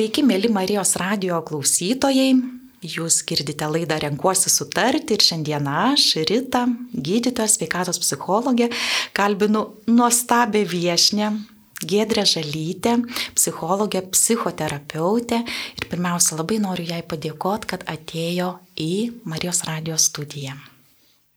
Sveiki, mėly Marijos radio klausytojai. Jūs girdite laidą Renkuosi sutarti ir šiandieną aš, Rita, gydytojas, sveikatos psichologė, kalbinu nuostabę viešnę, Gedrė Žalytė, psichologė, psichoterapeutė ir pirmiausia labai noriu jai padėkoti, kad atėjo į Marijos radio studiją.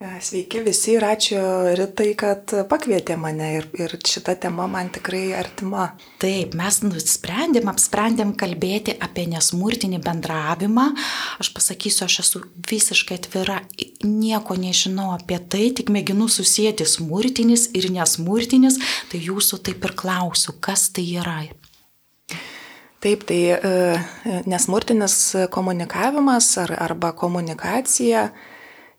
Sveiki visi ir ačiū Ritai, kad pakvietė mane ir, ir šita tema man tikrai artima. Taip, mes nusprendėm, apsprendėm kalbėti apie nesmurtinį bendravimą. Aš pasakysiu, aš esu visiškai atvira, nieko nežinau apie tai, tik mėginu susijęti smurtinis ir nesmurtinis, tai jūsų taip ir klausiu, kas tai yra. Taip, tai e, nesmurtinis komunikavimas ar, arba komunikacija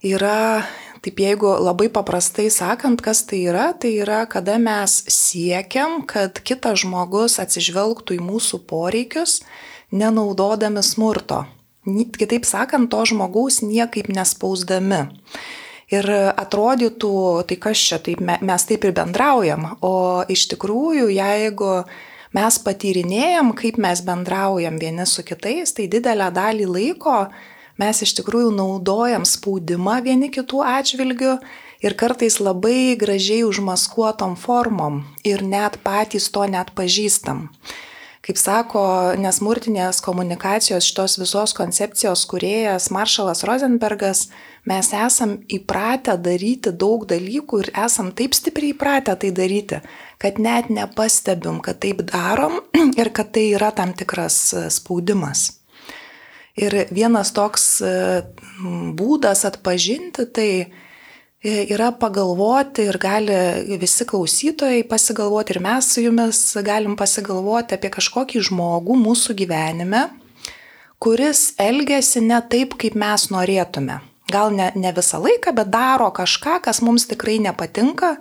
yra Taip jeigu labai paprastai sakant, kas tai yra, tai yra, kada mes siekiam, kad kitas žmogus atsižvelgtų į mūsų poreikius, nenaudodami smurto. Kitaip sakant, to žmogaus niekaip nespausdami. Ir atrodytų, tai kas čia, taip, mes taip ir bendraujam, o iš tikrųjų, jeigu mes patyrinėjom, kaip mes bendraujam vieni su kitais, tai didelę dalį laiko mes iš tikrųjų naudojam spaudimą vieni kitų atžvilgių ir kartais labai gražiai užmaskuotom formom ir net patys to net pažįstam. Kaip sako nesmurtinės komunikacijos šitos visos koncepcijos kuriejas Maršalas Rosenbergas, mes esam įpratę daryti daug dalykų ir esam taip stipriai įpratę tai daryti, kad net nepastebim, kad taip darom ir kad tai yra tam tikras spaudimas. Ir vienas toks e, būdas atpažinti tai e, yra pagalvoti ir gali visi klausytojai pasigalvoti ir mes su jumis galim pasigalvoti apie kažkokį žmogų mūsų gyvenime, kuris elgesi ne taip, kaip mes norėtume. Gal ne, ne visą laiką, bet daro kažką, kas mums tikrai nepatinka,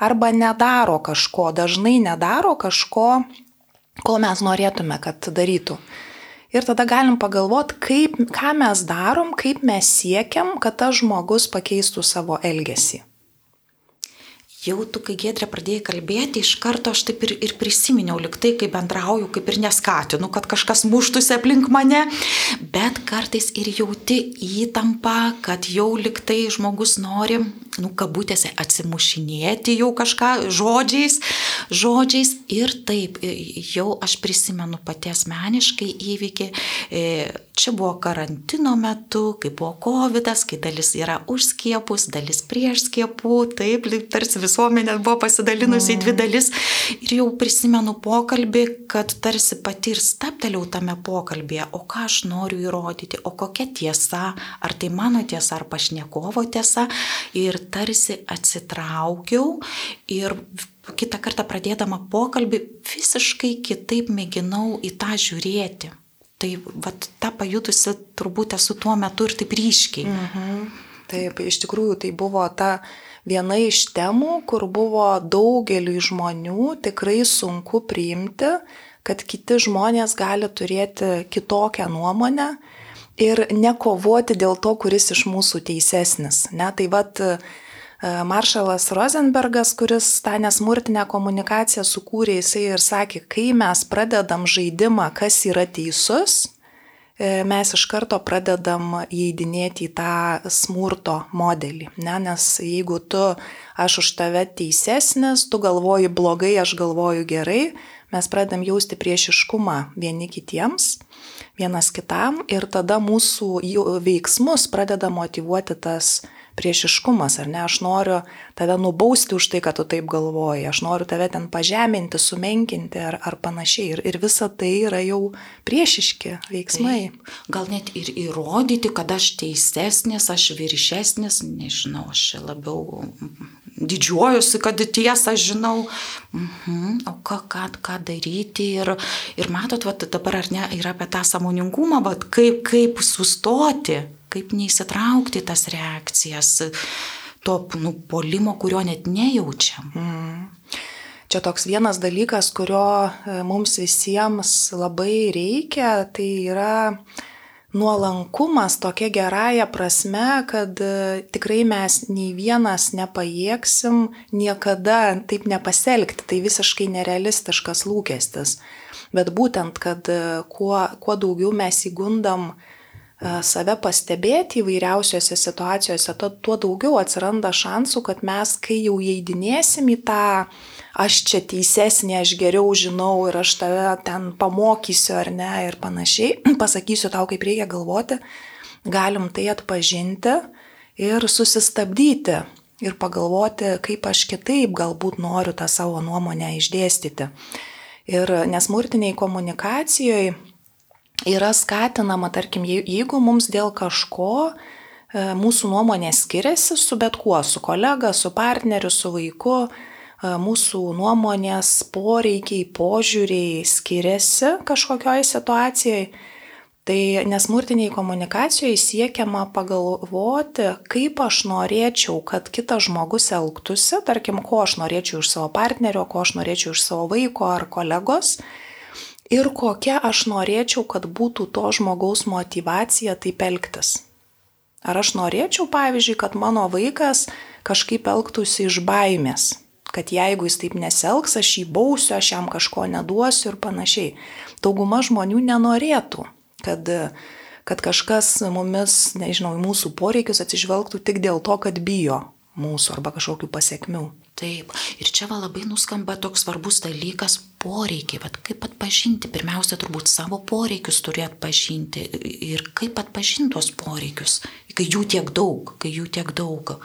arba nedaro kažko, dažnai nedaro kažko, ko mes norėtume, kad darytų. Ir tada galim pagalvoti, kaip, ką mes darom, kaip mes siekiam, kad tas žmogus pakeistų savo elgesį. Jau tu, kai Gedrė pradėjai kalbėti, iš karto aš taip ir, ir prisiminiau, liktai, kai bendrauju, kaip ir neskatinu, kad kažkas muštųsi aplink mane, bet kartais ir jauti įtampą, kad jau liktai žmogus nori, nu, kabutėse, atsimušinėti jau kažką žodžiais, žodžiais ir taip, jau aš prisimenu pati asmeniškai įvykį. Čia buvo karantino metu, kai buvo COVID, kai dalis yra už skiepus, dalis prieš skiepų, taip, tarsi visuomenė buvo pasidalinusi į dvi mm. dalis ir jau prisimenu pokalbį, kad tarsi pati ir stapteliau tame pokalbėje, o ką aš noriu įrodyti, o kokia tiesa, ar tai mano tiesa, ar pašnekovo tiesa ir tarsi atsitraukiau ir kitą kartą pradėdama pokalbį visiškai kitaip mėginau į tą žiūrėti. Tai vat, tą pajutusi turbūt esu tuo metu ir taip ryškiai. Mhm. Taip, iš tikrųjų tai buvo ta viena iš temų, kur buvo daugeliu žmonių tikrai sunku priimti, kad kiti žmonės gali turėti kitokią nuomonę ir nekovoti dėl to, kuris iš mūsų teisesnis. Ne? Tai vad e, Maršalas Rosenbergas, kuris tą nesmurtinę komunikaciją sukūrė, jisai ir sakė, kai mes pradedam žaidimą, kas yra teisus, E, mes iš karto pradedam įeidinėti į tą smurto modelį. Ne? Nes jeigu tu, aš už tave teisesnis, tu galvoji blogai, aš galvoju gerai, mes pradedam jausti priešiškumą vieni kitiems, vienas kitam ir tada mūsų veiksmus pradeda motivuoti tas priešiškumas, ar ne, aš noriu tave nubausti už tai, kad tu taip galvoji, aš noriu tave ten pažeminti, sumenkinti ar, ar panašiai. Ir, ir visa tai yra jau priešiški veiksmai. Taip. Gal net ir įrodyti, kad aš teisesnis, aš viršesnis, nežinau, aš labiau didžiuojuosi, kad tiesą žinau, mhm, o ką, ką, ką daryti. Ir, ir matot, va, dabar ar ne, yra apie tą samoningumą, va, kaip, kaip sustoti kaip neįsitraukti tas reakcijas, to nu, polimo, kurio net nejaučiam. Mm. Čia toks vienas dalykas, kurio e, mums visiems labai reikia, tai yra nuolankumas tokia gerąją prasme, kad e, tikrai mes nei vienas nepajėgsim niekada taip nepasielgti. Tai visiškai nerealistiškas lūkestis. bet būtent, kad e, kuo, kuo daugiau mes įgundam e, save pastebėti įvairiausiose situacijose, to, tuo daugiau atsiranda šansų, kad mes, kai jau įeidinėsim į tą aš čia teisesnė, aš geriau žinau ir aš tave ten pamokysiu ar ne ir panašiai, pasakysiu tau, kaip reikia galvoti, galim tai atpažinti ir susistabdyti ir pagalvoti, kaip aš kitaip galbūt noriu tą savo nuomonę išdėstyti. Ir nesmurtiniai komunikacijoje yra skatinama, tarkim, jeigu mums dėl kažko e, mūsų nuomonė skiriasi su bet kuo, su kolega, su partneriu, su vaiku, mūsų nuomonės, poreikiai, požiūriai skiriasi kažkokioj situacijoje, tai nesmurtiniai komunikacijoje siekiama pagalvoti, kaip aš norėčiau, kad kitas žmogus elgtųsi, tarkim, ko aš norėčiau iš savo partnerio, ko aš norėčiau iš savo vaiko ar kolegos. Ir kokia aš norėčiau, kad būtų to žmogaus motivacija taip elgtis. Ar aš norėčiau, pavyzdžiui, kad mano vaikas kažkaip elgtųsi iš baimės, kad jeigu jis taip neselgs, aš jį bausiu, aš jam kažko neduosiu ir panašiai. Dauguma žmonių nenorėtų, kad, kad kažkas mumis, nežinau, mūsų poreikius atsižvelgtų tik dėl to, kad bijo mūsų arba kažkokių pasiekmių. Taip, ir čia va labai nuskamba toks svarbus dalykas - poreikiai. Bet kaip atpažinti, pirmiausia, turbūt savo poreikius turi atpažinti ir kaip atpažinti tuos poreikius, kai jų tiek daug, kai jų tiek daug.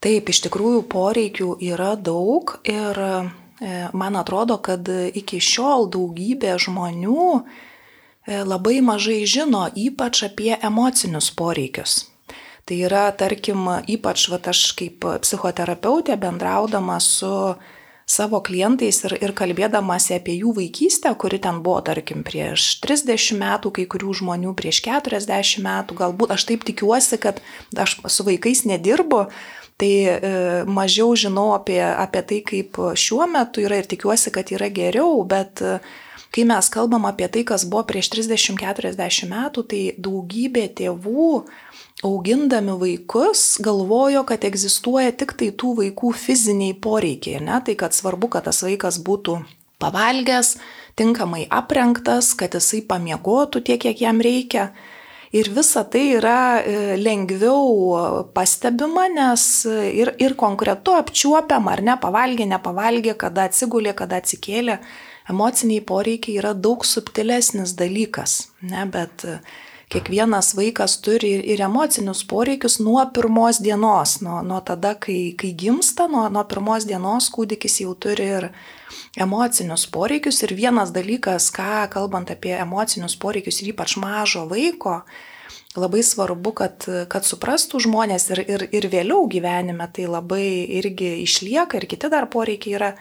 Taip, iš tikrųjų poreikių yra daug ir e, man atrodo, kad iki šiol daugybė žmonių e, labai mažai žino ypač apie emocinius poreikius. Tai yra, tarkim, ypač va, aš kaip psichoterapeutė bendraudama su savo klientais ir, ir kalbėdamasi apie jų vaikystę, kuri ten buvo, tarkim, prieš 30 metų, kai kurių žmonių prieš 40 metų, galbūt aš taip tikiuosi, kad aš su vaikais nedirbu, Tai e, mažiau žinau apie, apie tai, kaip šiuo metu yra ir tikiuosi, kad yra geriau, bet e, kai mes kalbam apie tai, kas buvo prieš 30-40 metų, tai daugybė tėvų augindami vaikus galvojo, kad egzistuoja tik tai tų vaikų fiziniai poreikiai. Ne? Tai kad svarbu, kad tas vaikas būtų pavalgęs, tinkamai aprengtas, kad jisai pamiegotų tiek, kiek jam reikia. Ir visa tai yra e, lengviau pastebima, nes ir, ir konkretu apčiuopiam, ar ne, pavalgė, nepavalgė, kada atsigulė, kada atsikėlė. Emociniai poreikiai yra daug subtilesnis dalykas, ne, bet kiekvienas vaikas turi ir, ir emocinius poreikius nuo pirmos dienos, nuo, nuo tada, kai, kai gimsta, nuo, nuo pirmos dienos kūdikis jau turi ir emocinius poreikius. Ir vienas dalykas, ką kalbant apie emocinius poreikius ir ypač mažo vaiko, labai svarbu, kad, kad suprastų žmonės ir, ir, ir vėliau gyvenime tai labai irgi išlieka ir kiti dar poreikiai yra,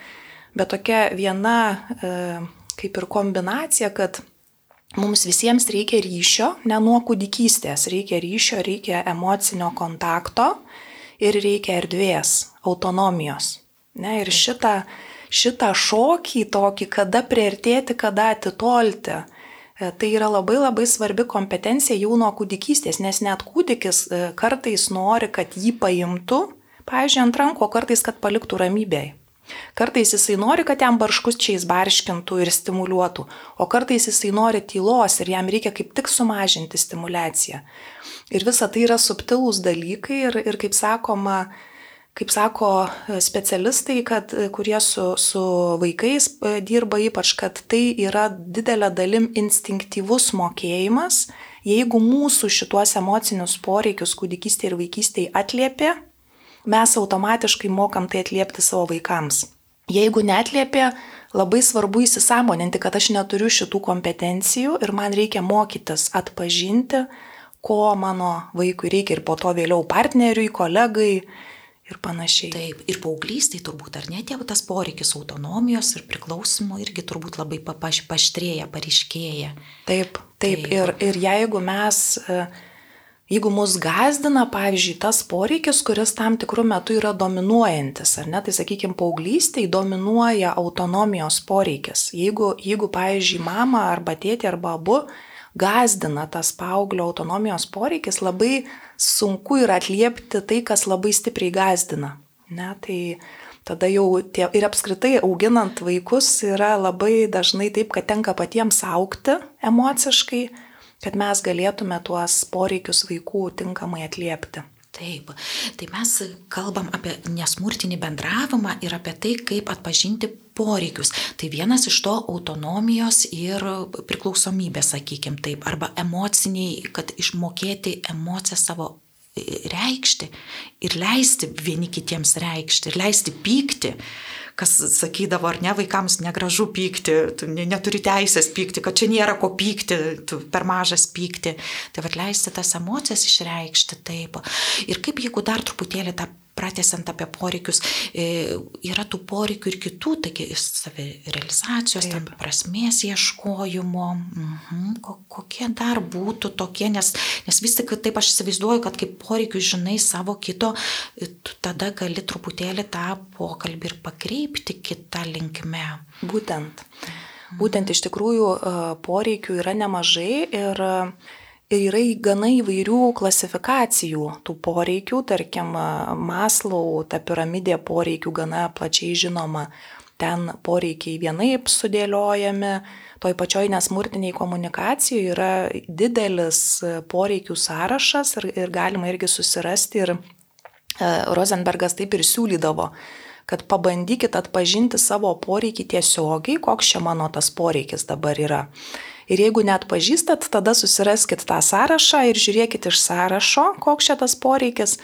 bet tokia viena e, kaip ir kombinacija, kad mums visiems reikia ryšio, ne nuo kūdikystės, reikia ryšio, reikia emocinio kontakto ir reikia erdvės, autonomijos. Ne, ir šitą šitą šokį tokį, kada priartėti, kada atitolti. E, tai yra labai labai svarbi kompetencija jau nuo kūdikystės, nes net kūdikis e, kartais nori, kad jį paimtų, pavyzdžiui, ant rankų, o kartais, kad paliktų ramybėje. Kartais jisai nori, kad jam barškus čia įsbarškintų ir stimuliuotų, o kartais jisai nori tylos ir jam reikia kaip tik sumažinti stimulaciją. Ir visa tai yra subtilūs dalykai ir, ir kaip sakoma, kaip sako e, specialistai, kad, e, kurie su, su vaikais e, dirba ypač, kad tai yra didelė dalim instinktyvus mokėjimas, jeigu mūsų šituos emocinius poreikius kūdikystėje ir vaikystėje atliepė, mes automatiškai mokam tai atliepti savo vaikams. Jeigu netliepė, labai svarbu įsisamoninti, kad aš neturiu šitų kompetencijų ir man reikia mokytis atpažinti, ko mano vaikui reikia ir po to vėliau partneriui, kolegai, ir panašiai. Taip, ir paauglystai turbūt, ar ne, tėvų tas poreikis autonomijos ir priklausimo irgi turbūt labai paš, paštrėja, pariškėja. Taip, taip, taip. Ir, ir jeigu mes, e, jeigu mus gazdina, pavyzdžiui, tas poreikis, kuris tam tikrų metų yra dominuojantis, ar ne, tai sakykime, paauglystai dominuoja autonomijos poreikis. Jeigu, jeigu pavyzdžiui, mama arba tėtė arba abu gazdina tas paauglio autonomijos poreikis, labai sunku yra atliepti tai, kas labai stipriai gazdina. Ne, tai tada jau tie, ir apskritai auginant vaikus yra labai dažnai taip, kad tenka patiems aukti emociškai, kad mes galėtume tuos poreikius vaikų tinkamai atliepti. Taip, tai mes kalbam apie nesmurtinį bendravimą ir apie tai, kaip atpažinti poreikius. Tai vienas iš to autonomijos ir priklausomybės, sakykime taip, arba emociniai, kad išmokėti emociją savo reikšti ir leisti vieni kitiems reikšti ir leisti pykti kas sakydavo, ar ne, vaikams negražu pykti, tu neturi teisės pykti, kad čia nėra ko pykti, tu per mažas pykti. Tai vad leisti tas emocijas išreikšti taip. Ir kaip jeigu dar truputėlį tą pratesiant apie poreikius, e, yra tų poreikių ir kitų, taigi savirealizacijos, tam prasmės ieškojimo, mhm, kokie dar būtų tokie, nes, nes vis tik taip aš įsivaizduoju, kad kaip poreikių žinai savo kito, e, tu tada gali truputėlį tą pokalbį ir pakreipti kitą linkmę. Būtent. Būtent iš tikrųjų e, poreikių yra nemažai ir Ir yra gana įvairių klasifikacijų tų poreikių, tarkim, Maslau, ta piramidė poreikių gana plačiai žinoma. Ten poreikiai vienaip sudėliojami, toj pačioj nesmurtiniai komunikacijoje yra didelis poreikių sąrašas ir, ir galima irgi susirasti ir Rosenbergas taip ir siūlydavo, kad pabandykit atpažinti savo poreikį tiesiogiai, koks čia mano tas poreikis dabar yra. Ir jeigu net pažįstat, tada susiraskit tą sąrašą ir žiūrėkit iš sąrašo, koks čia tas poreikis.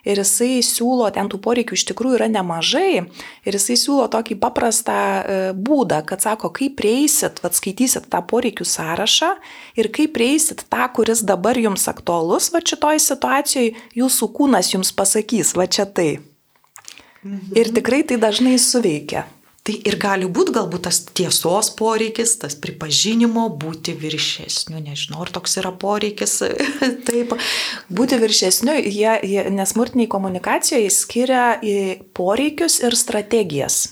Ir jisai siūlo, ten tų poreikių iš tikrųjų yra nemažai, ir jisai siūlo tokį paprastą e, būdą, kad sako, kaip prieisit, vad skaitysit tą poreikių sąrašą ir kaip prieisit tą, kuris dabar jums aktualus, va šitoj situacijoje jūsų kūnas jums pasakys, va čia tai. Mhm. Ir tikrai tai dažnai suveikia. Tai ir gali būti galbūt tas tiesos poreikis, tas pripažinimo, būti viršesniu, nežinau, ar toks yra poreikis. Taip. Būti viršesniu, jie, jie nesmurtiniai komunikacijoje skiria poreikius ir strategijas.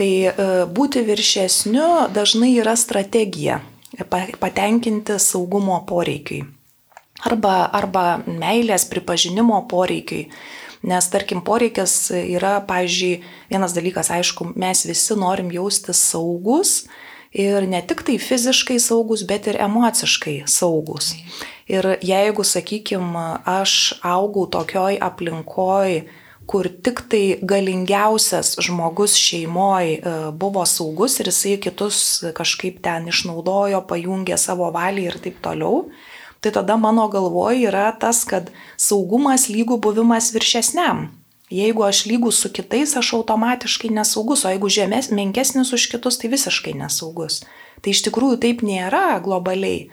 Tai e, būti viršesniu dažnai yra strategija patenkinti saugumo poreikiai. Arba, arba meilės pripažinimo poreikiai Nes tarkim poreikis yra, pavyzdžiui, vienas dalykas, aišku, mes visi norim jaustis saugus ir ne tik tai fiziškai saugus, bet ir emociškai saugus. Ir jeigu, sakykime, aš augau tokioj aplinkoj, kur tik tai galingiausias žmogus šeimoje buvo saugus ir jisai kitus kažkaip ten išnaudojo, pajungė savo valiai ir taip toliau, tai tada mano galvoje yra tas, kad saugumas lygų buvimas viršesniam. Jeigu aš lygus su kitais, aš automatiškai nesaugus, o jeigu žemės, menkesnis už kitus, tai visiškai nesaugus. Tai iš tikrųjų taip nėra globaliai,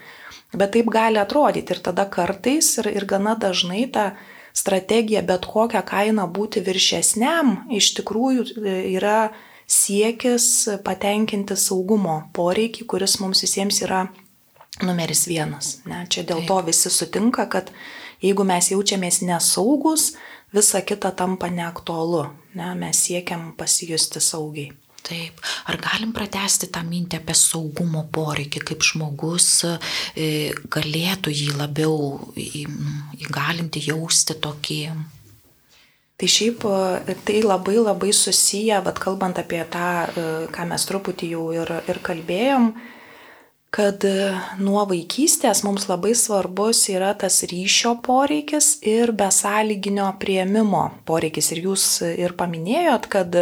bet taip gali atrodyti ir tada kartais ir, ir gana dažnai ta strategija bet kokią kainą būti viršesniam iš tikrųjų e, yra siekis patenkinti saugumo poreikį, kuris mums visiems yra numeris vienas. Ne? Čia dėl Taip. to visi sutinka, kad jeigu mes jaučiamės nesaugus, visa kita tampa neaktualu. Ne? Mes siekiam pasijusti saugiai. Taip, ar galim pratesti tą mintį apie saugumo poreikį, kaip žmogus e, galėtų jį labiau įgalinti, jausti tokį. Tai šiaip e, tai labai labai susiję, bet kalbant apie tą, e, ką mes truputį jau ir, ir kalbėjom, kad e, nuo vaikystės mums labai svarbus yra tas ryšio poreikis ir besąlyginio prieimimo poreikis. Ir jūs ir paminėjot, kad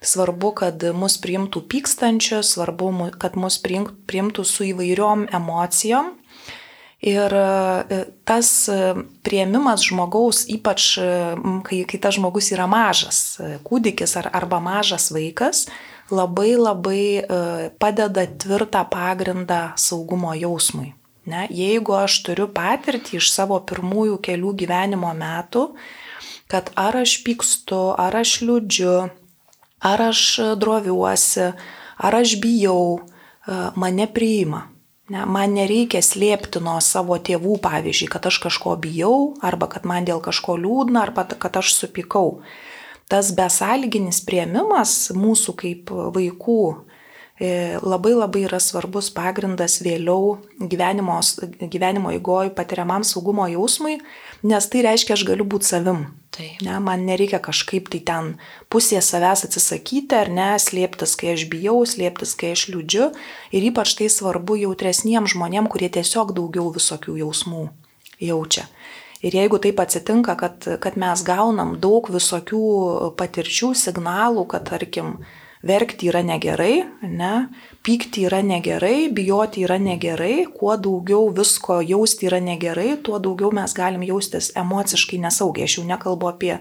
svarbu, kad mus priimtų pykstančius, svarbu, kad mus priimtų su įvairiom emocijom. Ir e, tas prieimimas žmogaus, ypač kai, kai tas žmogus yra mažas, kūdikis ar, arba mažas vaikas, labai labai e, padeda tvirtą pagrindą saugumo jausmui. Ne? Jeigu aš turiu patirtį iš savo pirmųjų kelių gyvenimo metų, kad ar aš pykstu, ar aš liūdžiu, ar aš droviuosi, ar aš bijau, e, mane priima. Ne, man nereikia slėpti nuo savo tėvų, pavyzdžiui, kad aš kažko bijau, arba kad man dėl kažko liūdna, arba kad aš supykau tas besąlyginis prieimimas mūsų kaip vaikų e, labai labai yra svarbus pagrindas vėliau gyvenimo, gyvenimo įgoj patiriamam saugumo jausmui, nes tai reiškia, aš galiu būti savim. Taip. Ne, man nereikia kažkaip tai ten pusėje savęs atsisakyti ar ne, slėptis, kai aš bijau, slėptis, kai aš liūdžiu. Ir ypač tai svarbu jautresniems žmonėms, kurie tiesiog daugiau visokių jausmų jaučia. Ir jeigu taip atsitinka, kad, kad mes gaunam daug visokių patirčių, signalų, kad tarkim, verkti yra negerai, ne, pykti yra negerai, bijoti yra negerai, kuo daugiau visko jausti yra negerai, tuo daugiau mes galim jaustis emociškai nesaugiai. Aš jau nekalbu apie,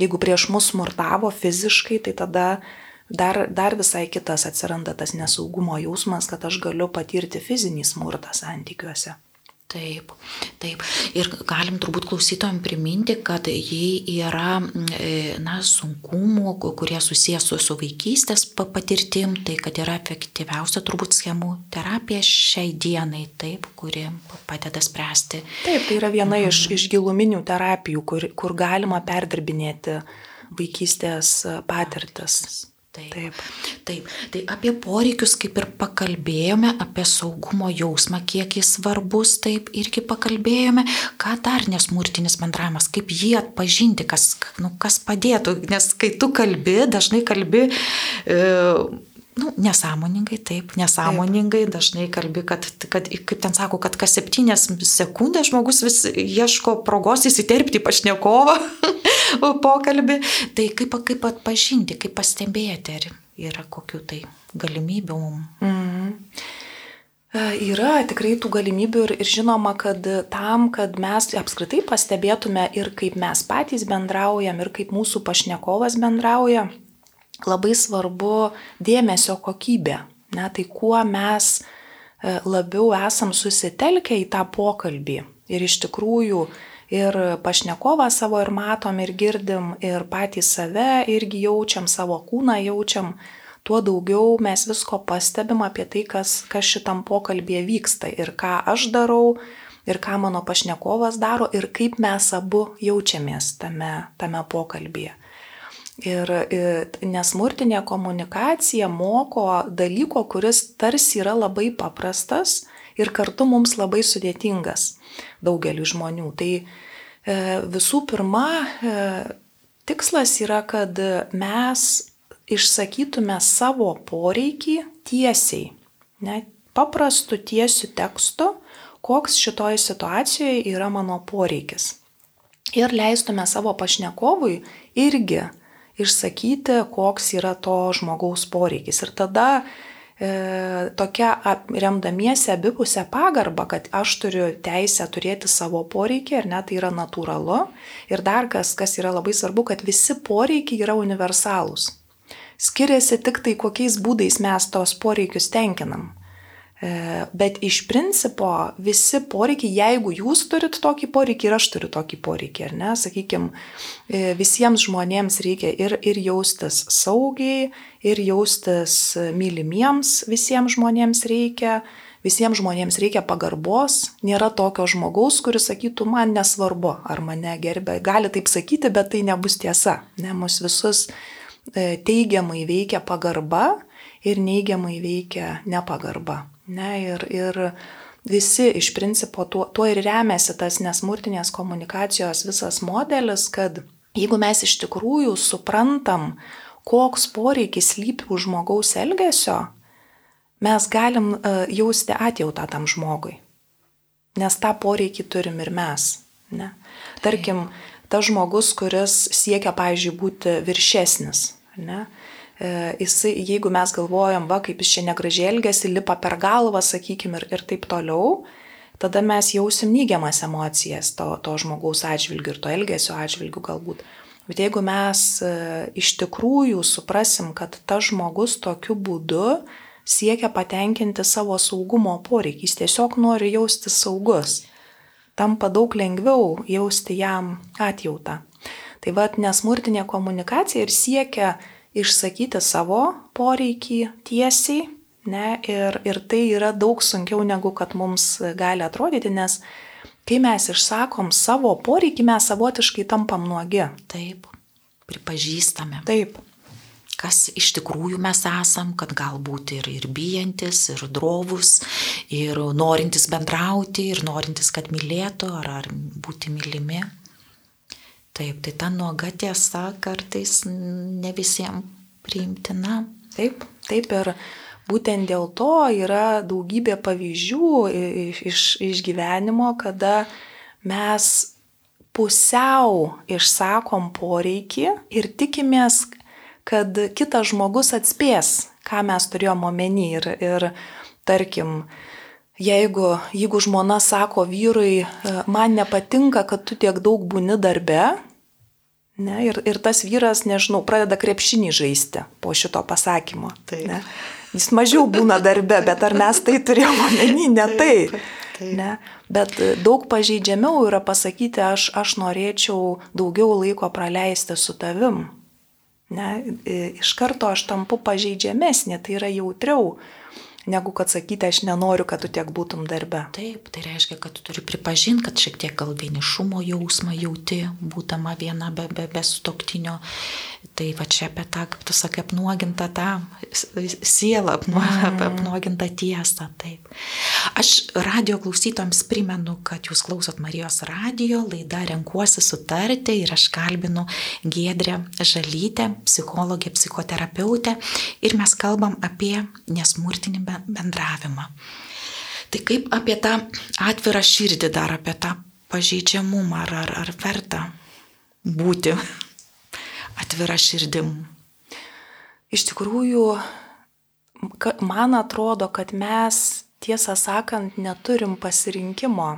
jeigu prieš mus smurtavo fiziškai, tai tada dar, dar visai kitas atsiranda tas nesaugumo jausmas, kad aš galiu patirti fizinį smurtą santykiuose. Taip, taip. Ir galim turbūt klausytojams priminti, kad jei yra e, na, sunkumų, kurie susijęs su, su vaikystės patirtim, tai kad yra efektyviausia turbūt schemų terapija šiai dienai, taip, kuri padeda spręsti. Taip, tai yra viena mhm. iš, iš giluminių terapijų, kur, kur galima perdirbinėti vaikystės patirtis. Taip, taip. Taip. Tai apie poreikius kaip ir pakalbėjome, apie saugumo jausmą, kiek jis svarbus, taip irgi pakalbėjome, ką dar nesmurtinis bendravimas, kaip jį atpažinti, kas, nu, kas padėtų, nes kai tu kalbi, dažnai kalbi e, nu, nesąmoningai, taip, nesąmoningai taip. dažnai kalbi, kad, kad, kaip ten sako, kad kas septynės sekundės žmogus vis ieško progos įsiterpti pašnekovą pokalbį. Tai kaip, kaip atpažinti, kaip pastebėti, ar yra kokių tai galimybių mums. Mm. Yra tikrai tų galimybių ir, ir žinoma, kad tam, kad mes apskritai pastebėtume ir kaip mes patys bendraujam, ir kaip mūsų pašnekovas bendrauja, labai svarbu dėmesio kokybė. Ne, tai kuo mes e, labiau esam susitelkę į tą pokalbį ir iš tikrųjų ir pašnekovą savo ir matom ir girdim ir patys save irgi jaučiam, savo kūną jaučiam, tuo daugiau mes visko pastebim apie tai, kas, kas šitam pokalbėje vyksta ir ką aš darau, ir ką mano pašnekovas daro ir kaip mes abu jaučiamės tame, tame pokalbėje. Ir nesmurtinė komunikacija moko dalyko, kuris tarsi yra labai paprastas ir kartu mums labai sudėtingas daugeliu žmonių. Tai e, visų pirma, e, tikslas yra, kad mes išsakytume savo poreikį tiesiai, ne, paprastu tiesiu tekstu, koks šitoje situacijoje yra mano poreikis. Ir leistume savo pašnekovui irgi išsakyti, koks yra to žmogaus poreikis. Ir tada e, tokia remdamiesi abipusę pagarbą, kad aš turiu teisę turėti savo poreikį, ar ne, tai yra natūralu. Ir dar kas, kas yra labai svarbu, kad visi poreikiai yra universalūs. Skiriasi tik tai, kokiais būdais mes tos poreikius tenkinam. E, bet iš principo visi poreikiai, jeigu jūs turit tokį poreikį ir aš turiu tokį poreikį, ar ne, sakykime, visiems žmonėms reikia ir, ir jaustis saugiai, ir jaustis mylimiems visiems žmonėms reikia, visiems žmonėms reikia pagarbos, nėra tokio žmogaus, kuris sakytų, man nesvarbu, ar mane gerbė, gali taip sakyti, bet tai nebus tiesa, ne, mus visus e, teigiamai veikia pagarba ir neigiamai veikia nepagarba. Ne, ir, ir visi iš principo tuo, tuo ir remiasi tas nesmurtinės komunikacijos visas modelis, kad jeigu mes iš tikrųjų suprantam, koks poreikis lypi už žmogaus elgesio, mes galim uh, jausti atjautą tam žmogui. Nes tą poreikį turim ir mes. Ne? Tarkim, tas žmogus, kuris siekia, pavyzdžiui, būti viršesnis. Ne? E, jisai, jeigu mes galvojam, va, kaip jis čia negražiai elgesi, lipa per galvą, sakykime, ir, ir taip toliau, tada mes jausim neigiamas emocijas to, to žmogaus atžvilgių ir to elgesio atžvilgių galbūt. Bet jeigu mes e, iš tikrųjų suprasim, kad tas žmogus tokiu būdu siekia patenkinti savo saugumo poreikį, jis tiesiog nori jausti saugus, tampa daug lengviau jausti jam atjautą. Tai vad nesmurtinė komunikacija ir siekia išsakyti savo poreikį tiesiai, ne, ir, ir tai yra daug sunkiau negu kad mums gali atrodyti, nes kai mes išsakom savo poreikį, mes savotiškai tampam nuogi. Taip, pripažįstame. Taip. kas iš tikrųjų mes esam, kad galbūt ir, ir bijantis, ir drovus, ir norintis bendrauti, ir norintis, kad mylėtų, ar, ar būti mylimi. Taip, tai ta nuoga tiesa kartais ne visiems priimtina. Taip, taip ir būtent dėl to yra daugybė pavyzdžių iš, iš gyvenimo, kada mes pusiau išsakom poreikį ir tikimės, kad kitas žmogus atspės, ką mes turėjom omeny. Ir, ir tarkim, jeigu, jeigu žmona sako vyrui, e, man nepatinka, kad tu tiek daug būni darbe, ne, ir, ir tas vyras, nežinau, pradeda krepšinį žaisti po šito pasakymo. Ne. Jis mažiau būna darbe, bet ar mes tai turėjome omeny, ne taip. taip. Ne? Bet daug pažeidžiamiau yra pasakyti, aš, aš norėčiau daugiau laiko praleisti su tavim. Ne, iš karto aš tampu pažeidžiamesnė, tai yra jautriau negu kad sakyti, aš nenoriu, kad tu tiek būtum darbe. Taip, tai reiškia, kad tu turi pripažinti, kad šiek tiek gal vienišumo jausmą jauti, būdama viena be, be, be stoktinio. Tai va čia apie tą, kaip tu sakai, apnuogintą tą sielą, apnu, mm. apnuogintą tiesą. Taip. Aš radio klausytojams primenu, kad jūs klausot Marijos radio, laida Renkuosi sutarti ir aš kalbinu Gedrę Žalytę, psichologę, psichoterapeutę ir mes kalbam apie nesmurtinį bendravimą. Tai kaip apie tą atvirą širdį dar, apie tą pažeidžiamumą, ar, ar, ar verta būti atvira širdim? Iš tikrųjų, man atrodo, kad mes, tiesą sakant, neturim pasirinkimo.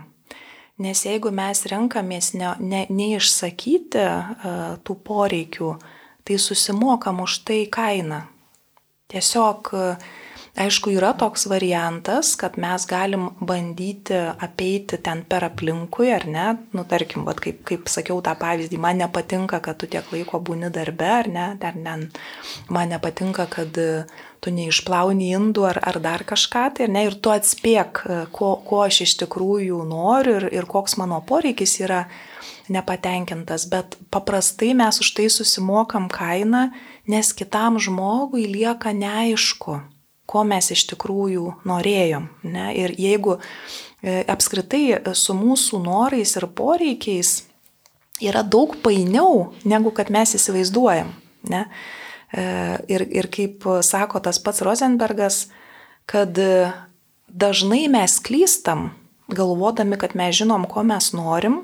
Nes jeigu mes renkamės ne, ne, neišsakyti uh, tų poreikių, tai susimokam už tai kainą. Tiesiog uh, Aišku, yra toks variantas, kad mes galim bandyti apeiti ten per aplinkui, ar ne? Nu, tarkim, vat, kaip, kaip sakiau tą pavyzdį, man nepatinka, kad tu tiek laiko būni darbe, ar ne? Dar ne, man nepatinka, kad tu neišplauni indų ar, ar dar kažką, tai ne, ir tu atspėk, ko, ko aš iš tikrųjų noriu ir, ir koks mano poreikis yra nepatenkintas, bet paprastai mes už tai susimokam kainą, nes kitam žmogui lieka neaišku ko mes iš tikrųjų norėjom. Ne? Ir jeigu e, apskritai su mūsų norais ir poreikiais yra daug painiau, negu kad mes įsivaizduojam. Ne? E, ir, ir kaip sako tas pats Rosenbergas, kad dažnai mes klystam, galvodami, kad mes žinom, ko mes norim,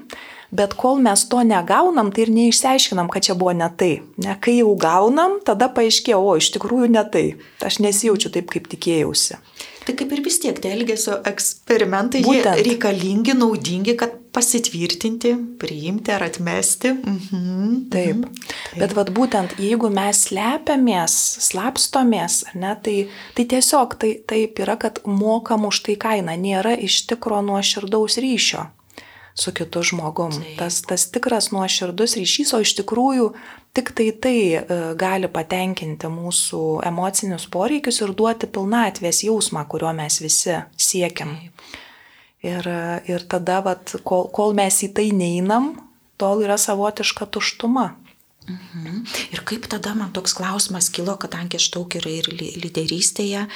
bet kol mes to negaunam, tai ir neišsiaiškinam, kad čia buvo ne tai. Ne, kai jau gaunam, tada paaiškėjo, o iš tikrųjų ne tai. Aš nesijaučiu taip, kaip tikėjausi. Tai kaip ir vis tiek tie elgesio eksperimentai reikalingi, naudingi, kad pasitvirtinti, priimti ar atmesti. Mhm. Taip. Mhm. Taip. Bet vad būtent, jeigu mes slepiamės, slapstomės, ne, tai, tai tiesiog tai, taip yra, kad mokam už tai kainą, nėra iš tikro nuoširdaus ryšio su kitu žmogum. Taip. Tas, tas tikras nuoširdus ryšys, o iš tikrųjų tik tai tai e, gali patenkinti mūsų emocinius poreikius ir duoti pilnatvės jausmą, kurio mes visi siekiam. Taip. Ir, ir tada, vat, kol, kol mes į tai neinam, tol yra savotiška tuštuma. Mhm. Ir kaip tada man toks klausimas kilo, kadangi aš daug ir, ir lyderystėje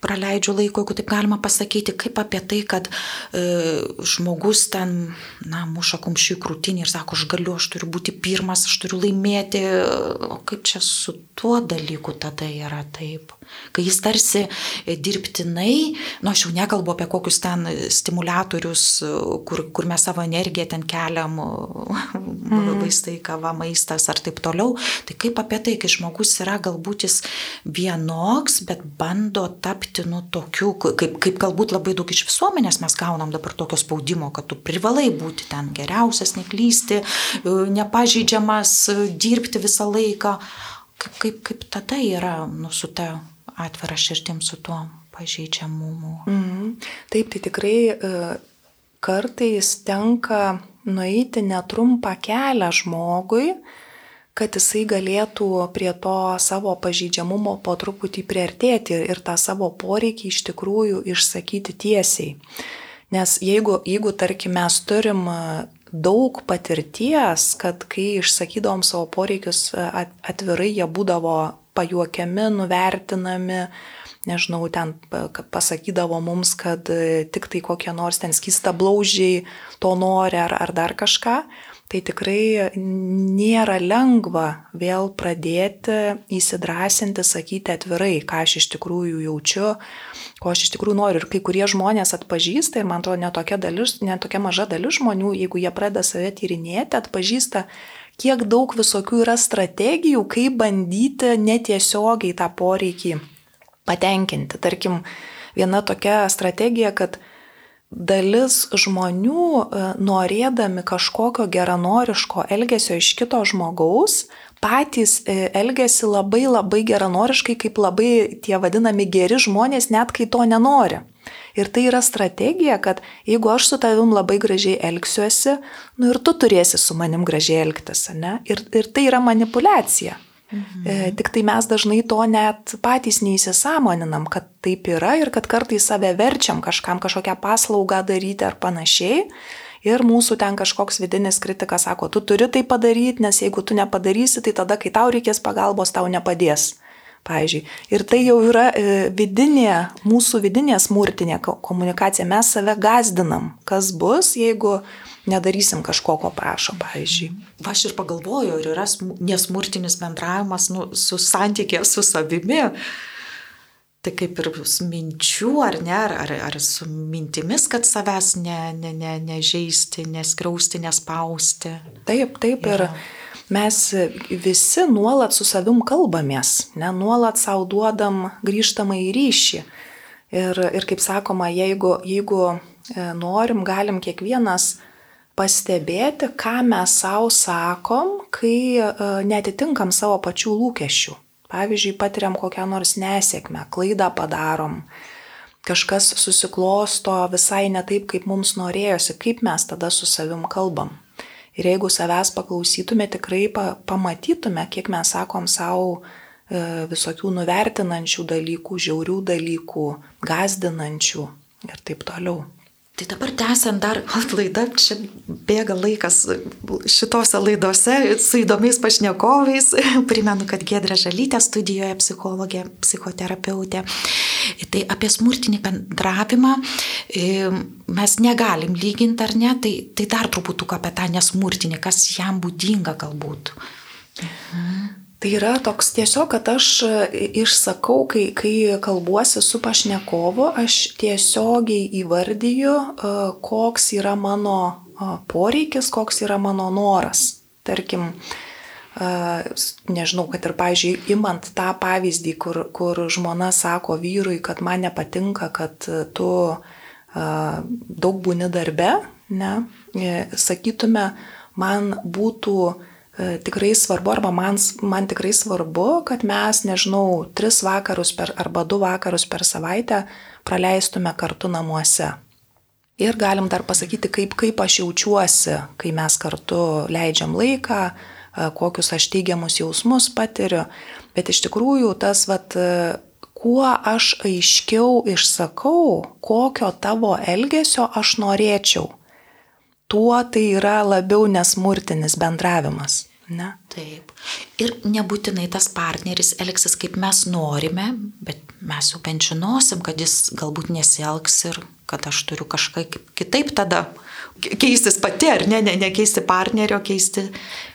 praleidžiu laiko, jeigu taip galima pasakyti, kaip apie tai, kad e, žmogus ten, na, muša kumščių krūtinį ir sako, aš galiu, aš turiu būti pirmas, aš turiu laimėti, o kaip čia su tuo dalyku tada yra taip? Kai jis tarsi dirbtinai, nu aš jau nekalbu apie kokius ten stimulatorius, kur, kur mes savo energiją ten keliam, mm. vaistai, kava, maistas ar taip toliau, tai kaip apie tai, kai žmogus yra galbūt jis vienoks, bet bando tapti nu, tokiu, kaip, kaip galbūt labai daug iš visuomenės mes gaunam dabar tokio spaudimo, kad tu privalai būti ten geriausias, neklysti, e, nepažeidžiamas, e, dirbti visą laiką. Kaip, kaip, kaip tada yra, nu, su ta atvira širdim, su tuo pažeidžiamumu. Mm, taip, tai tikrai e, kartais tenka nueiti netrumpą kelią žmogui, kad jisai galėtų prie to savo pažydžiamumo po truputį priartėti ir tą savo poreikį iš tikrųjų išsakyti tiesiai. Nes jeigu, jeigu tarkim, mes turim daug patirties, kad kai išsakydavom savo poreikius atvirai, jie būdavo pajuokiami, nuvertinami, nežinau, ten pasakydavo mums, kad e, tik tai kokie nors ten skysta blaužiai to nori ar, ar dar kažką. Tai tikrai nėra lengva vėl pradėti įsidrasinti, sakyti atvirai, ką aš iš tikrųjų jaučiu, ko aš iš tikrųjų noriu. Ir kai kurie žmonės atpažįsta, ir man atrodo, netokia, dalis, netokia maža dalis žmonių, jeigu jie pradeda save tyrinėti, atpažįsta, kiek daug visokių yra strategijų, kaip bandyti netiesiogiai tą poreikį patenkinti. Tarkim, viena tokia strategija, kad dalis žmonių e, norėdami kažkokio geranoriško elgesio iš kito žmogaus, patys e, elgesi labai labai geranoriškai, kaip labai tie vadinami geri žmonės, net kai to nenori. Ir tai yra strategija, kad jeigu aš su tavim labai gražiai elgsiuosi, nu ir tu turėsi su manim gražiai elgtis, ne? Ir, ir tai yra manipulacija. Mhm. E, tik tai mes dažnai to net patys neįsisamoninam, kad taip yra ir kad kartais save verčiam kažkam kažkokią paslaugą daryti ar panašiai. Ir mūsų ten kažkoks vidinis kritikas sako, tu turi tai padaryti, nes jeigu tu nepadarysi, tai tada, kai tau reikės pagalbos, tau nepadės. Pavyzdžiui. Ir tai jau yra e, vidinė, mūsų vidinė smurtinė komunikacija. Mes save gazdinam, kas bus, jeigu nedarysim kažko, ko prašo, pavyzdžiui. Aš ir pagalvoju, ar yra nesmurtinis bendravimas nu, su santykė su savimi. Tai kaip ir minčių, ar ne, ar, ar, su mintimis, kad savęs ne, ne, ne, nežeisti, neskriausti, nespausti. Taip, taip. Ir mes visi nuolat su savim kalbamės, ne, nuolat savo duodam grįžtamą į ryšį. Ir, ir kaip sakoma, jeigu, jeigu e, norim, galim kiekvienas pastebėti, ką mes savo sakom, kai e, netitinkam savo pačių lūkesčių. Pavyzdžiui, patiriam kokią nors nesėkmę, klaidą padarom, kažkas susiklosto visai ne taip, kaip mums norėjosi, kaip mes tada su savim kalbam. Ir jeigu savęs paklausytume, tikrai pamatytume, kiek mes sakom savo e, visokių nuvertinančių dalykų, žiaurių dalykų, gazdinančių ir taip toliau. Tai dabar tęsiant dar laidą, čia bėga laikas šitose laidose su įdomiais pašnekovais. Primenu, kad Gedra Žalytė studijoje psichologė, psichoterapeutė. Tai apie smurtinį bendravimą e, mes negalim lyginti ar ne, tai, tai dar truputuką apie tą nesmurtinį, kas jam būdinga galbūt. Mhm. Tai yra toks tiesiog, kad aš e, išsakau, kai, kai kalbuosi su pašnekovu, aš tiesiogiai įvardyju, e, koks yra mano e, poreikis, koks yra mano noras. Tarkim, nežinau, kad ir, pažiūrėjau, imant tą pavyzdį, kur, kur žmona sako vyrui, kad man nepatinka, kad tu daug būni darbe, ne, sakytume, man būtų tikrai svarbu, arba man, man tikrai svarbu, kad mes, nežinau, tris vakarus per, arba du vakarus per savaitę praleistume kartu namuose. Ir galim dar pasakyti, kaip, kaip aš jaučiuosi, kai mes kartu leidžiam laiką, e, kokius aš teigiamus jausmus patiriu. Bet iš tikrųjų tas, vat, e, kuo aš aiškiau išsakau, kokio tavo elgesio aš norėčiau, tuo tai yra labiau nesmurtinis bendravimas. Ne? Taip. Ir nebūtinai tas partneris elgsis kaip mes norime, bet mes jau bent žinosim, kad jis galbūt nesielgs ir kad aš turiu kažkaip kitaip tada keistis pati, ar ne, ne, ne keisti partnerio, keisti,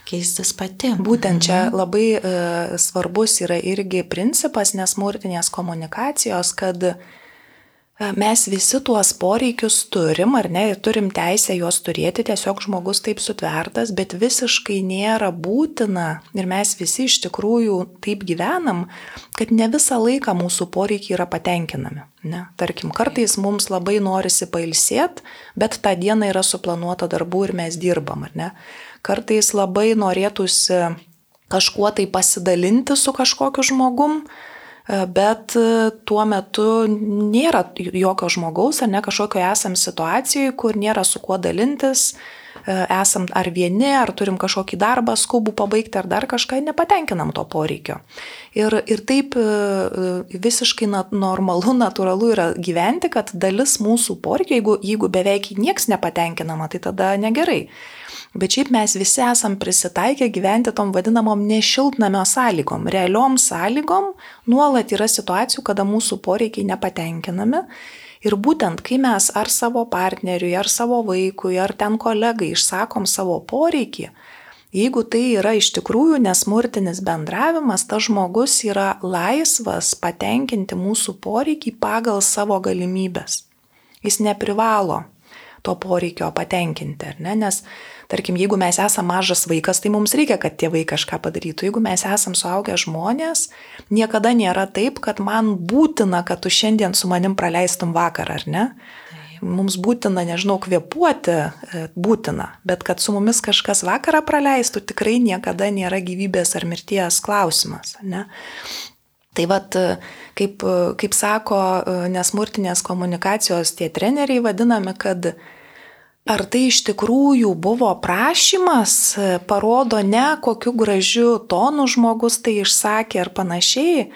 keistis pati. Būtent čia mhm. labai e, svarbus yra irgi principas nesmurtinės komunikacijos, kad Mes visi tuos poreikius turim, ar ne, ir turim teisę juos turėti, tiesiog žmogus taip sutvertas, bet visiškai nėra būtina ir mes visi iš tikrųjų taip gyvenam, kad ne visą laiką mūsų poreikiai yra patenkinami. Ne? Tarkim, kartais mums labai norisi pailsėti, bet tą dieną yra suplanuota darbų ir mes dirbam, ar ne? Kartais labai norėtųsi kažkuo tai pasidalinti su kažkokiu žmogum, E, bet e, tuo metu nėra jokio žmogaus ar ne kažkokio esam situacijoje, kur nėra su kuo dalintis, e, esam ar vieni, ar turim kažkokį darbą skubų pabaigti, ar dar kažką, nepatenkinam to poreikio. Ir, ir taip visiškai normalu, natūralu yra gyventi, kad dalis mūsų poreikio, jeigu, jeigu beveik nieks nepatenkinama, tai tada negerai. Bet šiaip mes visi esam prisitaikę gyventi tom vadinamom nešiltnamio sąlygom, realiom sąlygom, nuolat yra situacijų, kada mūsų poreikiai nepatenkinami. Ir būtent, kai mes ar savo partneriui, ar savo vaikui, ar ten kolegai išsakom savo poreikį, jeigu tai yra iš tikrųjų nesmurtinis bendravimas, tas žmogus yra laisvas patenkinti mūsų poreikį pagal savo galimybės. Jis neprivalo to poreikio patenkinti, ne? Nes tarkim, jeigu mes esame mažas vaikas, tai mums reikia, kad tėvai kažką padarytų. Jeigu mes esame suaugę žmonės, niekada nėra taip, kad man būtina, kad tu šiandien su manim praleistum vakarą, ar ne? Mums būtina, nežinau, kvepuoti, e, būtina, bet kad su mumis kažkas vakarą praleistų, tikrai niekada nėra gyvybės ar mirties klausimas. Ne? Tai vad, e, kaip, e, kaip sako nesmurtinės komunikacijos tie treneriai vadinami, kad Ar tai iš tikrųjų buvo prašymas, parodo ne kokiu gražiu tonu žmogus tai išsakė ar panašiai,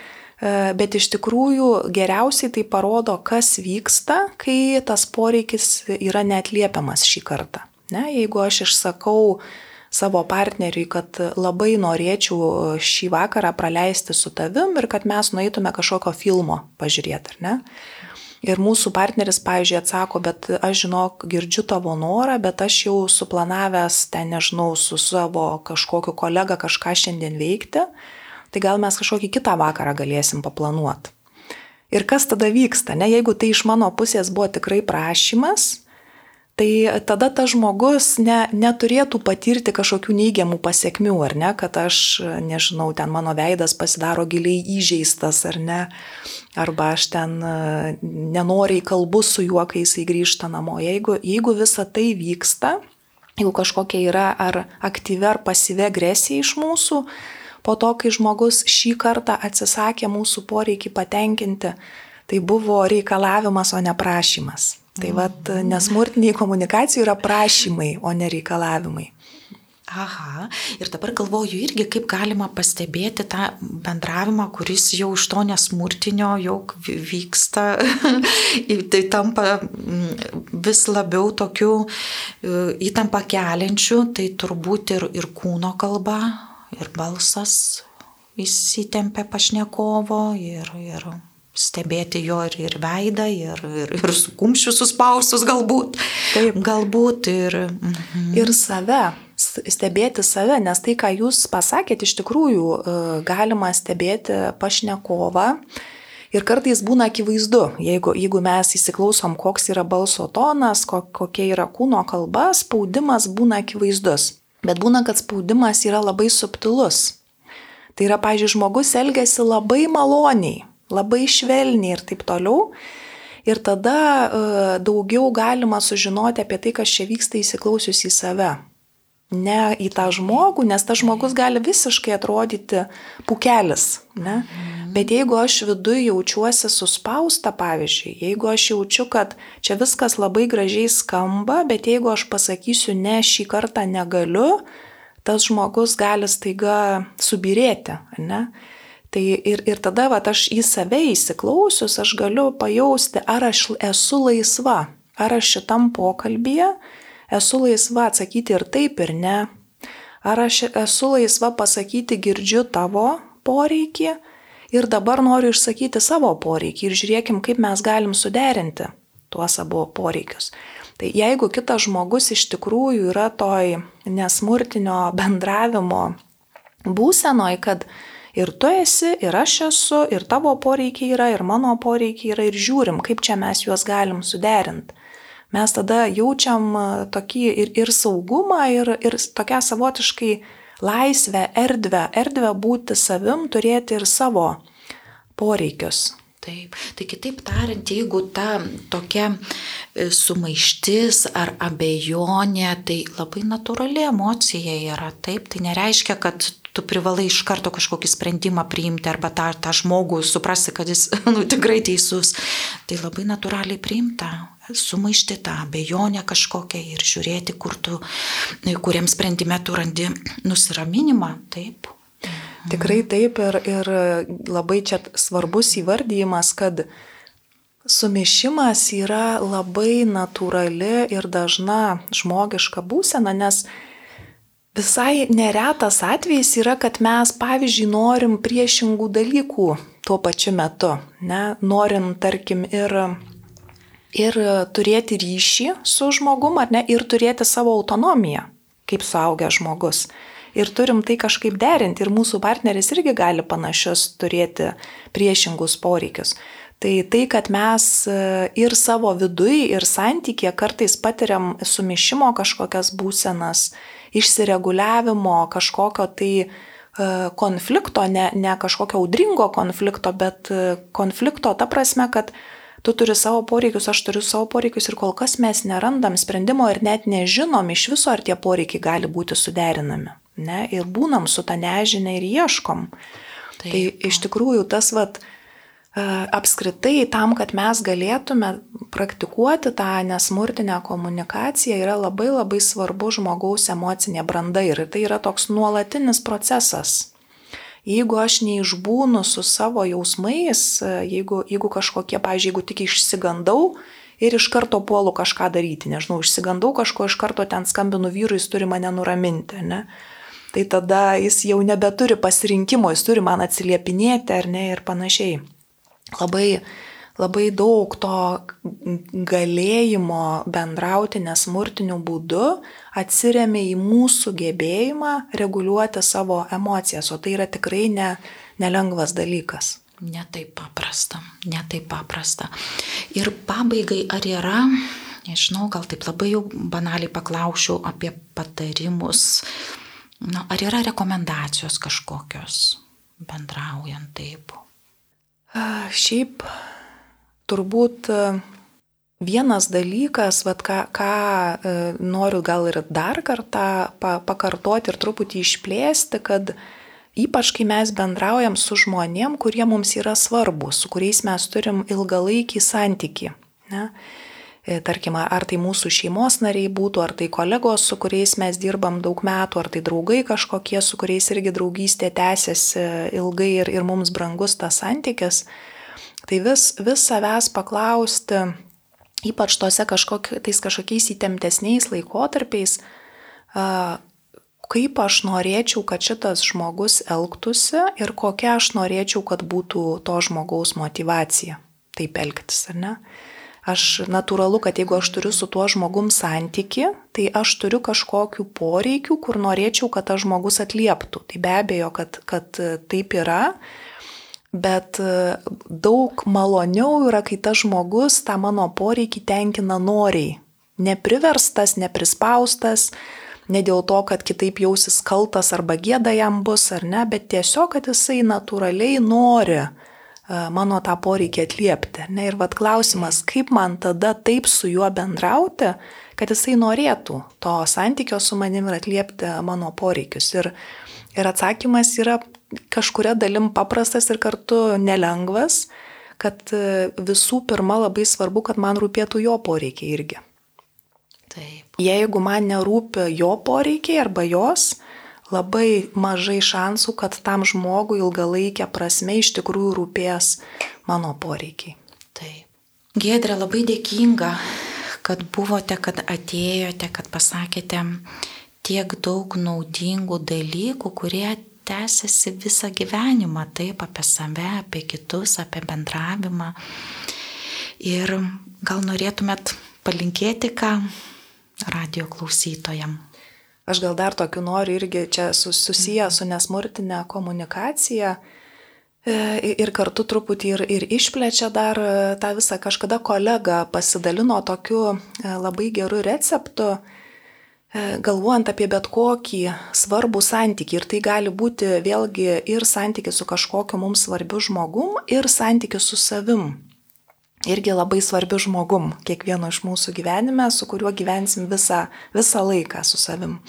bet iš tikrųjų geriausiai tai parodo, kas vyksta, kai tas poreikis yra neatliepiamas šį kartą. Ne, jeigu aš išsakau savo partneriui, kad labai norėčiau šį vakarą praleisti su tavim ir kad mes nueitume kažkokio filmo pažiūrėti, ar ne? Ir mūsų partneris, pavyzdžiui, atsako, bet aš žinok, girdžiu tavo norą, bet aš jau suplanavęs ten, nežinau, su savo kažkokiu kolega kažką šiandien veikti, tai gal mes kažkokį kitą vakarą galėsim paplanuoti. Ir kas tada vyksta, ne, jeigu tai iš mano pusės buvo tikrai prašymas, tai tada tas žmogus ne, neturėtų patirti kažkokių neigiamų pasiekmių, ar ne, kad aš, nežinau, ten mano veidas pasidaro giliai įžeistas, ar ne, arba aš ten e, nenoriai kalbu su juo, kai jisai grįžta namo. Jeigu, jeigu visa tai vyksta, jeigu kažkokia yra ar aktyvi ar pasyvi agresija iš mūsų, po to, kai žmogus šį kartą atsisakė mūsų poreikį patenkinti, tai buvo reikalavimas, o ne prašymas. Tai vad, nesmurtiniai komunikacijų yra prašymai, o ne reikalavimai. Aha, ir dabar galvoju irgi, kaip galima pastebėti tą bendravimą, kuris jau iš to nesmurtinio jau vyksta, tai tampa mm, vis labiau tokiu e, įtampą keliančiu, tai turbūt ir, ir kūno kalba, ir balsas įsitempia pašnekovo, ir, ir stebėti jo ir, ir veidą, ir, ir, ir su kumščiu suspaustus galbūt. Taip. Galbūt ir. Mhm. Ir save, stebėti save, nes tai, ką jūs pasakėte, iš tikrųjų e, galima stebėti pašnekovą. Ir kartais būna akivaizdu, jeigu, jeigu mes įsiklausom, koks yra balso tonas, kokia yra kūno kalba, spaudimas būna akivaizdus. Bet būna, kad spaudimas yra labai subtilus. Tai yra, pažiūrėjau, žmogus elgesi labai maloniai, labai švelniai ir taip toliau. Ir tada uh, daugiau galima sužinoti apie tai, kas čia vyksta įsiklausius į save. Ne į tą žmogų, nes tas žmogus gali visiškai atrodyti pukelis. Ne? Mhm. Bet jeigu aš viduje jaučiuosi suspausta, pavyzdžiui, jeigu aš jaučiu, kad čia viskas labai gražiai skamba, bet jeigu aš pasakysiu ne, šį kartą negaliu, tas žmogus gali staiga subirėti. Ne? Tai ir, ir tada va, aš į save įsiklausius, aš galiu pajausti, ar aš esu laisva, ar aš šitam pokalbėje esu laisva atsakyti ir taip, ir ne, ar aš esu laisva pasakyti girdžiu tavo poreikį ir dabar noriu išsakyti savo poreikį ir žiūrėkim, kaip mes galim suderinti tuos abu poreikius. Tai jeigu kitas žmogus iš tikrųjų yra toj nesmurtinio bendravimo būsenoj, kad Ir tu esi, ir aš esu, ir tavo poreikiai yra, ir mano poreikiai yra, ir žiūrim, kaip čia mes juos galim suderinti. Mes tada jaučiam e, tokį ir, ir saugumą, ir, ir tokią savotiškai laisvę, erdvę, erdvę būti savim, turėti ir savo poreikius. Taip, tai kitaip tariant, jeigu ta tokia e, sumaištis ar abejonė, tai labai natūrali emocija yra, taip, tai nereiškia, kad tu privalai iš karto kažkokį sprendimą priimti arba tą, tą žmogų suprasti, kad jis nu, tikrai teisus. Tai labai natūraliai priimta, sumaišti tą bejonę kažkokią ir žiūrėti, kur tu, kuriam sprendime tu randi nusiraminimą. Taip. Tikrai taip ir, ir labai čia svarbus įvardyjimas, kad sumišimas yra labai natūrali ir dažna žmogiška būsena, nes Visai neretas atvejis yra, kad mes, pavyzdžiui, norim priešingų dalykų tuo pačiu metu. Ne? Norim, tarkim, ir, ir turėti ryšį su žmogum, ar ne, ir turėti savo autonomiją, kaip suaugęs žmogus. Ir turim tai kažkaip derinti ir mūsų partneris irgi gali panašius turėti priešingus poreikius. Tai tai, kad mes ir savo vidui, ir santykė kartais patiriam sumišimo kažkokias būsenas, išsireguliavimo, kažkokio tai e, konflikto, ne, ne kažkokio audringo konflikto, bet e, konflikto ta prasme, kad tu turi savo poreikius, aš turiu savo poreikius ir kol kas mes nerandam sprendimo ir net nežinom iš viso, ar tie poreikiai gali būti suderinami. Ne? Ir būnam su tą nežinę ir ieškom. Taip. Tai iš tikrųjų tas vat, E, apskritai tam, kad mes galėtume praktikuoti tą nesmurtinę komunikaciją, yra labai labai svarbu žmogaus emocinė branda ir tai yra toks nuolatinis procesas. Jeigu aš neišbūnu su savo jausmais, e, jeigu, jeigu kažkokie, pavyzdžiui, jeigu tik išsigandau ir iš karto puolu kažką daryti, nežinau, išsigandau kažko, iš karto ten skambinu vyrui, jis turi mane nuraminti, ne? Tai tada jis jau nebeturi pasirinkimo, jis turi man atsiliepinėti ar ne ir panašiai labai, labai daug to galėjimo bendrauti nesmurtiniu būdu atsiriamė į mūsų gebėjimą reguliuoti savo emocijas, o tai yra tikrai ne, nelengvas dalykas. Netaip paprasta, netaip paprasta. Ir pabaigai, ar yra, nežinau, gal taip labai jau banaliai paklausiu apie patarimus, na, ar yra rekomendacijos kažkokios bendraujant taip? Šiaip turbūt vienas dalykas, vat, ką, ką noriu gal ir dar kartą pa, pakartoti ir truputį išplėsti, kad ypač kai mes bendraujam su žmonėm, kurie mums yra svarbus, su kuriais mes turim ilgalaikį santyki. Ne? E, tarkim, ar tai mūsų šeimos nariai būtų, ar tai kolegos, su kuriais mes dirbam daug metų, ar tai draugai kažkokie, su kuriais irgi draugystė tęsiasi ilgai ir, ir mums brangus tas santykis, tai vis, vis savęs paklausti, ypač tose kažkokiais kažkokiais įtemptesniais laikotarpiais, kaip aš norėčiau, kad šitas žmogus elgtųsi ir kokia aš norėčiau, kad būtų to žmogaus motivacija taip elgtis, ar ne? Aš natūralu, kad jeigu aš turiu su tuo žmogum santyki, tai aš turiu kažkokių poreikių, kur norėčiau, kad tas žmogus atlieptų. Tai be abejo, kad, kad taip yra, bet daug maloniau yra, kai tas žmogus tą mano poreikį tenkina noriai. Nepriverstas, neprispaustas, ne dėl to, kad kitaip jausis kaltas arba gėda jam bus ar ne, bet tiesiog, kad jisai natūraliai nori mano tą poreikį atliepti. Ne? Ir vad klausimas, kaip man tada taip su juo bendrauti, kad jisai norėtų to santykio su manim ir atliepti mano poreikius. Ir, ir atsakymas yra kažkuria dalim paprastas ir kartu nelengvas, kad visų pirma labai svarbu, kad man rūpėtų jo poreikiai irgi. Taip. Jeigu man nerūpi jo poreikiai arba jos, labai mažai šansų, kad tam žmogui ilgalaikė prasme iš tikrųjų rūpės mano poreikiai. Taip. Gėdrė, labai dėkinga, kad buvote, kad atėjote, kad pasakėte tiek daug naudingų dalykų, kurie tęsiasi visą gyvenimą, taip apie save, apie kitus, apie bendravimą. Ir gal norėtumėt palinkėti ką radio klausytojam? Aš gal dar tokiu noriu irgi čia susiję su nesmurtinė komunikacija e, ir kartu truputį ir, ir išplečia dar e, tą visą. Kažkada kolega pasidalino tokiu e, labai geru receptu, galvojant apie bet kokį svarbų santykį. Ir tai gali būti vėlgi ir santykis su kažkokiu mums svarbiu žmogum, ir santykis su savim irgi labai svarbiu žmogum, kiekvieno iš mūsų gyvenime, su kuriuo gyvensim visą, visą laiką su savim.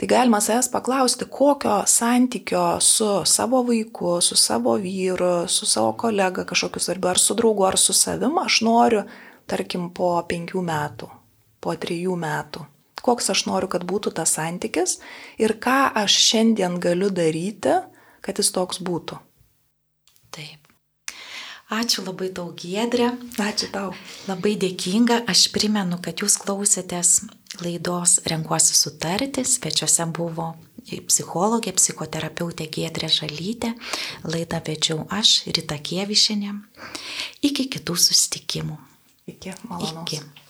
Tai galima savęs paklausti, kokio santykio su savo vaiku, su savo vyru, su savo kolega kažkokiu svarbiu, ar su draugu, ar su savim aš noriu, tarkim, po penkių metų, po trijų metų. Koks aš noriu, kad būtų tas santykis ir ką aš šiandien galiu daryti, kad jis toks būtų. Ačiū labai tau, Giedrė. Ačiū tau. Labai dėkinga. Aš primenu, kad jūs klausėtės laidos Renkuosi sutarti. Svečiuose buvo psichologė, psichoterapeutė Giedrė Žalytė. Laidą vedžiau aš, Rita Kievišinė. Iki kitų sustikimų. Iki malonaus. Iki.